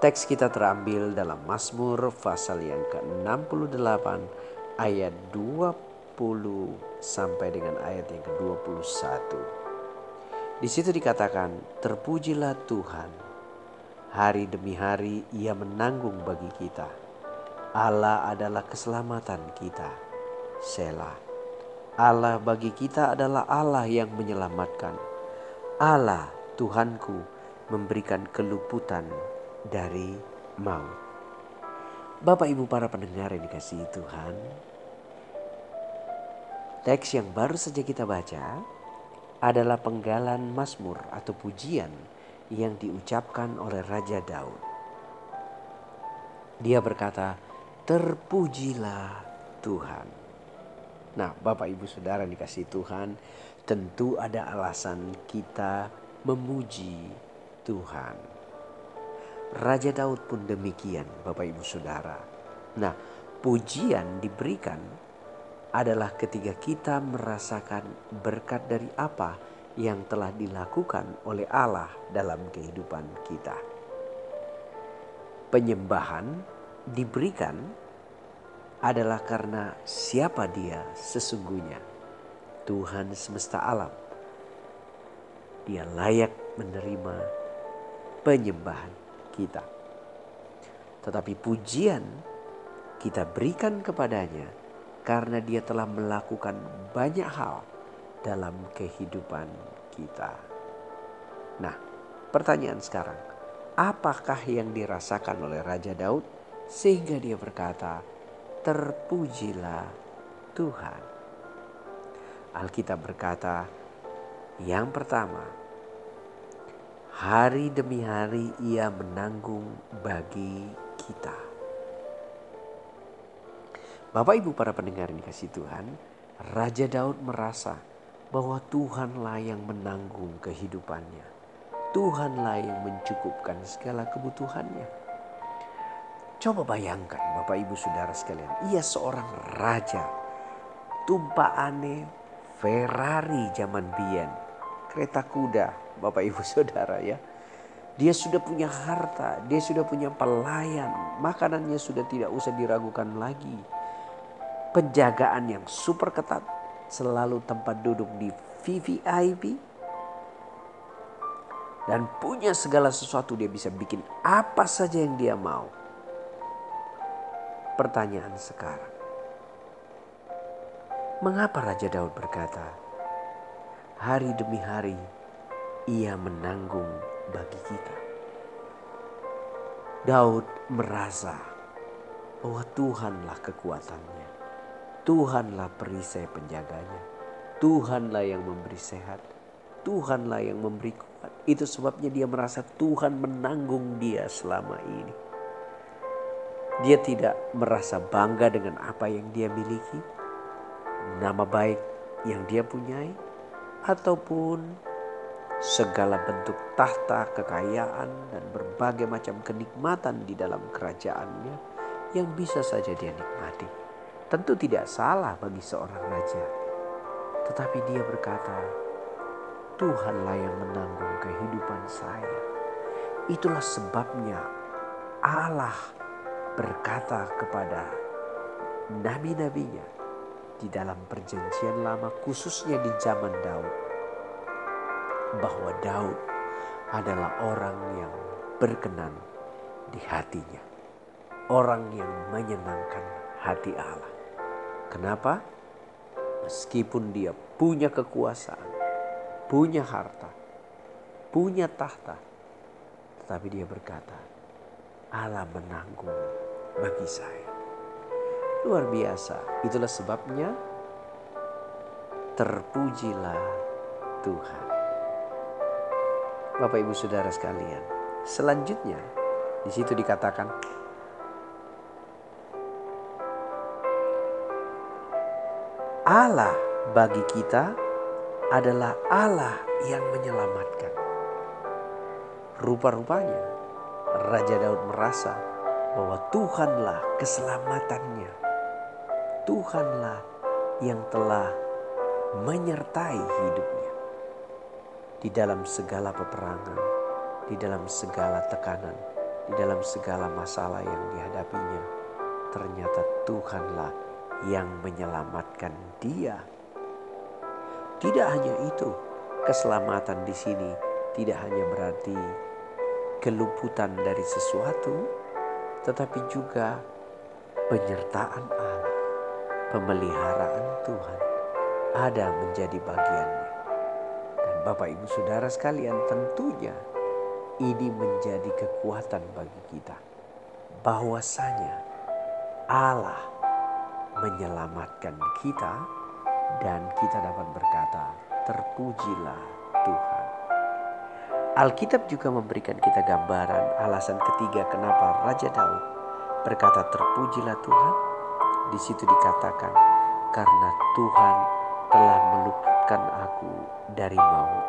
Teks kita terambil dalam Mazmur pasal yang ke-68 ayat 20 sampai dengan ayat yang ke-21. Di situ dikatakan, "Terpujilah Tuhan. Hari demi hari Ia menanggung bagi kita. Allah adalah keselamatan kita." Selah. Allah bagi kita adalah Allah yang menyelamatkan. Allah Tuhanku memberikan keluputan dari maut. Bapak Ibu para pendengar yang dikasihi Tuhan, teks yang baru saja kita baca adalah penggalan Mazmur atau pujian yang diucapkan oleh Raja Daud. Dia berkata, "Terpujilah Tuhan." Nah, Bapak Ibu Saudara dikasih Tuhan, tentu ada alasan kita memuji Tuhan. Raja Daud pun demikian, Bapak Ibu Saudara. Nah, pujian diberikan adalah ketika kita merasakan berkat dari apa yang telah dilakukan oleh Allah dalam kehidupan kita. Penyembahan diberikan adalah karena siapa Dia sesungguhnya, Tuhan semesta alam. Dia layak menerima penyembahan kita. Tetapi pujian kita berikan kepadanya karena dia telah melakukan banyak hal dalam kehidupan kita. Nah, pertanyaan sekarang, apakah yang dirasakan oleh Raja Daud sehingga dia berkata, "Terpujilah Tuhan." Alkitab berkata, yang pertama, Hari demi hari ia menanggung bagi kita. Bapak ibu para pendengar yang kasih Tuhan, Raja Daud merasa bahwa Tuhanlah yang menanggung kehidupannya. Tuhanlah yang mencukupkan segala kebutuhannya. Coba bayangkan Bapak Ibu Saudara sekalian, ia seorang raja. Tumpaane Ferrari zaman Bien, kereta kuda, Bapak Ibu Saudara ya. Dia sudah punya harta, dia sudah punya pelayan, makanannya sudah tidak usah diragukan lagi. Penjagaan yang super ketat, selalu tempat duduk di VVIP. Dan punya segala sesuatu dia bisa bikin apa saja yang dia mau. Pertanyaan sekarang. Mengapa Raja Daud berkata, hari demi hari ia menanggung bagi kita. Daud merasa bahwa Tuhanlah kekuatannya. Tuhanlah perisai penjaganya. Tuhanlah yang memberi sehat. Tuhanlah yang memberi kuat. Itu sebabnya dia merasa Tuhan menanggung dia selama ini. Dia tidak merasa bangga dengan apa yang dia miliki, nama baik yang dia punyai, ataupun segala bentuk tahta, kekayaan, dan berbagai macam kenikmatan di dalam kerajaannya yang bisa saja dia nikmati. Tentu tidak salah bagi seorang raja. Tetapi dia berkata, Tuhanlah yang menanggung kehidupan saya. Itulah sebabnya Allah berkata kepada nabi-nabinya di dalam perjanjian lama khususnya di zaman Daud bahwa Daud adalah orang yang berkenan di hatinya. Orang yang menyenangkan hati Allah. Kenapa? Meskipun dia punya kekuasaan, punya harta, punya tahta, tetapi dia berkata, Allah menanggung bagi saya. Luar biasa. Itulah sebabnya terpujilah Tuhan. Bapak Ibu Saudara sekalian. Selanjutnya di situ dikatakan Allah bagi kita adalah Allah yang menyelamatkan. Rupa-rupanya Raja Daud merasa bahwa Tuhanlah keselamatannya. Tuhanlah yang telah menyertai hidupnya. Di dalam segala peperangan, di dalam segala tekanan, di dalam segala masalah yang dihadapinya, ternyata Tuhanlah yang menyelamatkan dia. Tidak hanya itu, keselamatan di sini tidak hanya berarti keluputan dari sesuatu, tetapi juga penyertaan Allah, pemeliharaan Tuhan ada menjadi bagiannya. Bapak Ibu Saudara sekalian tentunya ini menjadi kekuatan bagi kita. Bahwasanya Allah menyelamatkan kita dan kita dapat berkata terpujilah Tuhan. Alkitab juga memberikan kita gambaran alasan ketiga kenapa Raja Daud berkata terpujilah Tuhan. Di situ dikatakan karena Tuhan telah meluputkan aku dari maut.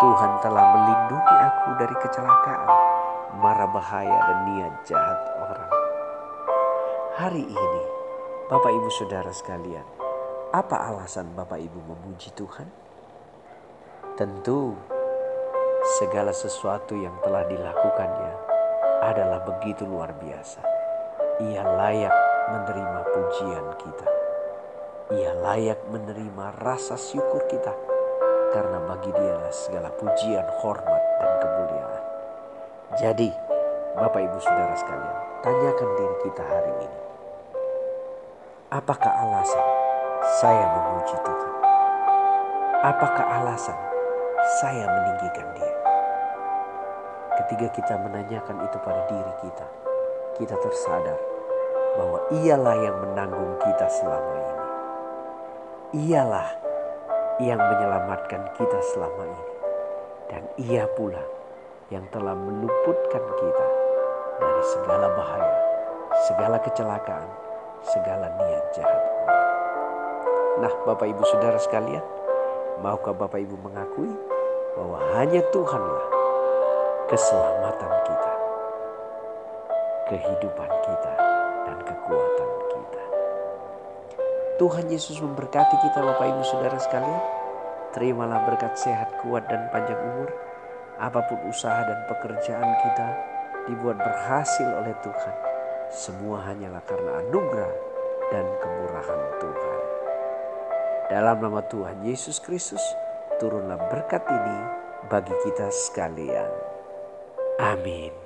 Tuhan telah melindungi aku dari kecelakaan, mara bahaya dan niat jahat orang. Hari ini, Bapak Ibu Saudara sekalian, apa alasan Bapak Ibu memuji Tuhan? Tentu segala sesuatu yang telah dilakukannya adalah begitu luar biasa. Ia layak menerima pujian kita. Ia layak menerima rasa syukur kita karena bagi dialah segala pujian, hormat, dan kemuliaan. Jadi, Bapak Ibu Saudara sekalian, tanyakan diri kita hari ini. Apakah alasan saya memuji Tuhan? Apakah alasan saya meninggikan dia? Ketika kita menanyakan itu pada diri kita, kita tersadar bahwa ialah yang menanggung kita selama ini. Ialah yang menyelamatkan kita selama ini. Dan ia pula yang telah meluputkan kita dari segala bahaya, segala kecelakaan, segala niat jahat. Nah Bapak Ibu Saudara sekalian, maukah Bapak Ibu mengakui bahwa hanya Tuhanlah keselamatan kita, kehidupan kita, dan kekuatan kita. Tuhan Yesus memberkati kita Bapak Ibu Saudara sekalian. Terimalah berkat sehat, kuat dan panjang umur. Apa pun usaha dan pekerjaan kita dibuat berhasil oleh Tuhan. Semua hanyalah karena anugerah dan kemurahan Tuhan. Dalam nama Tuhan Yesus Kristus, turunlah berkat ini bagi kita sekalian. Amin.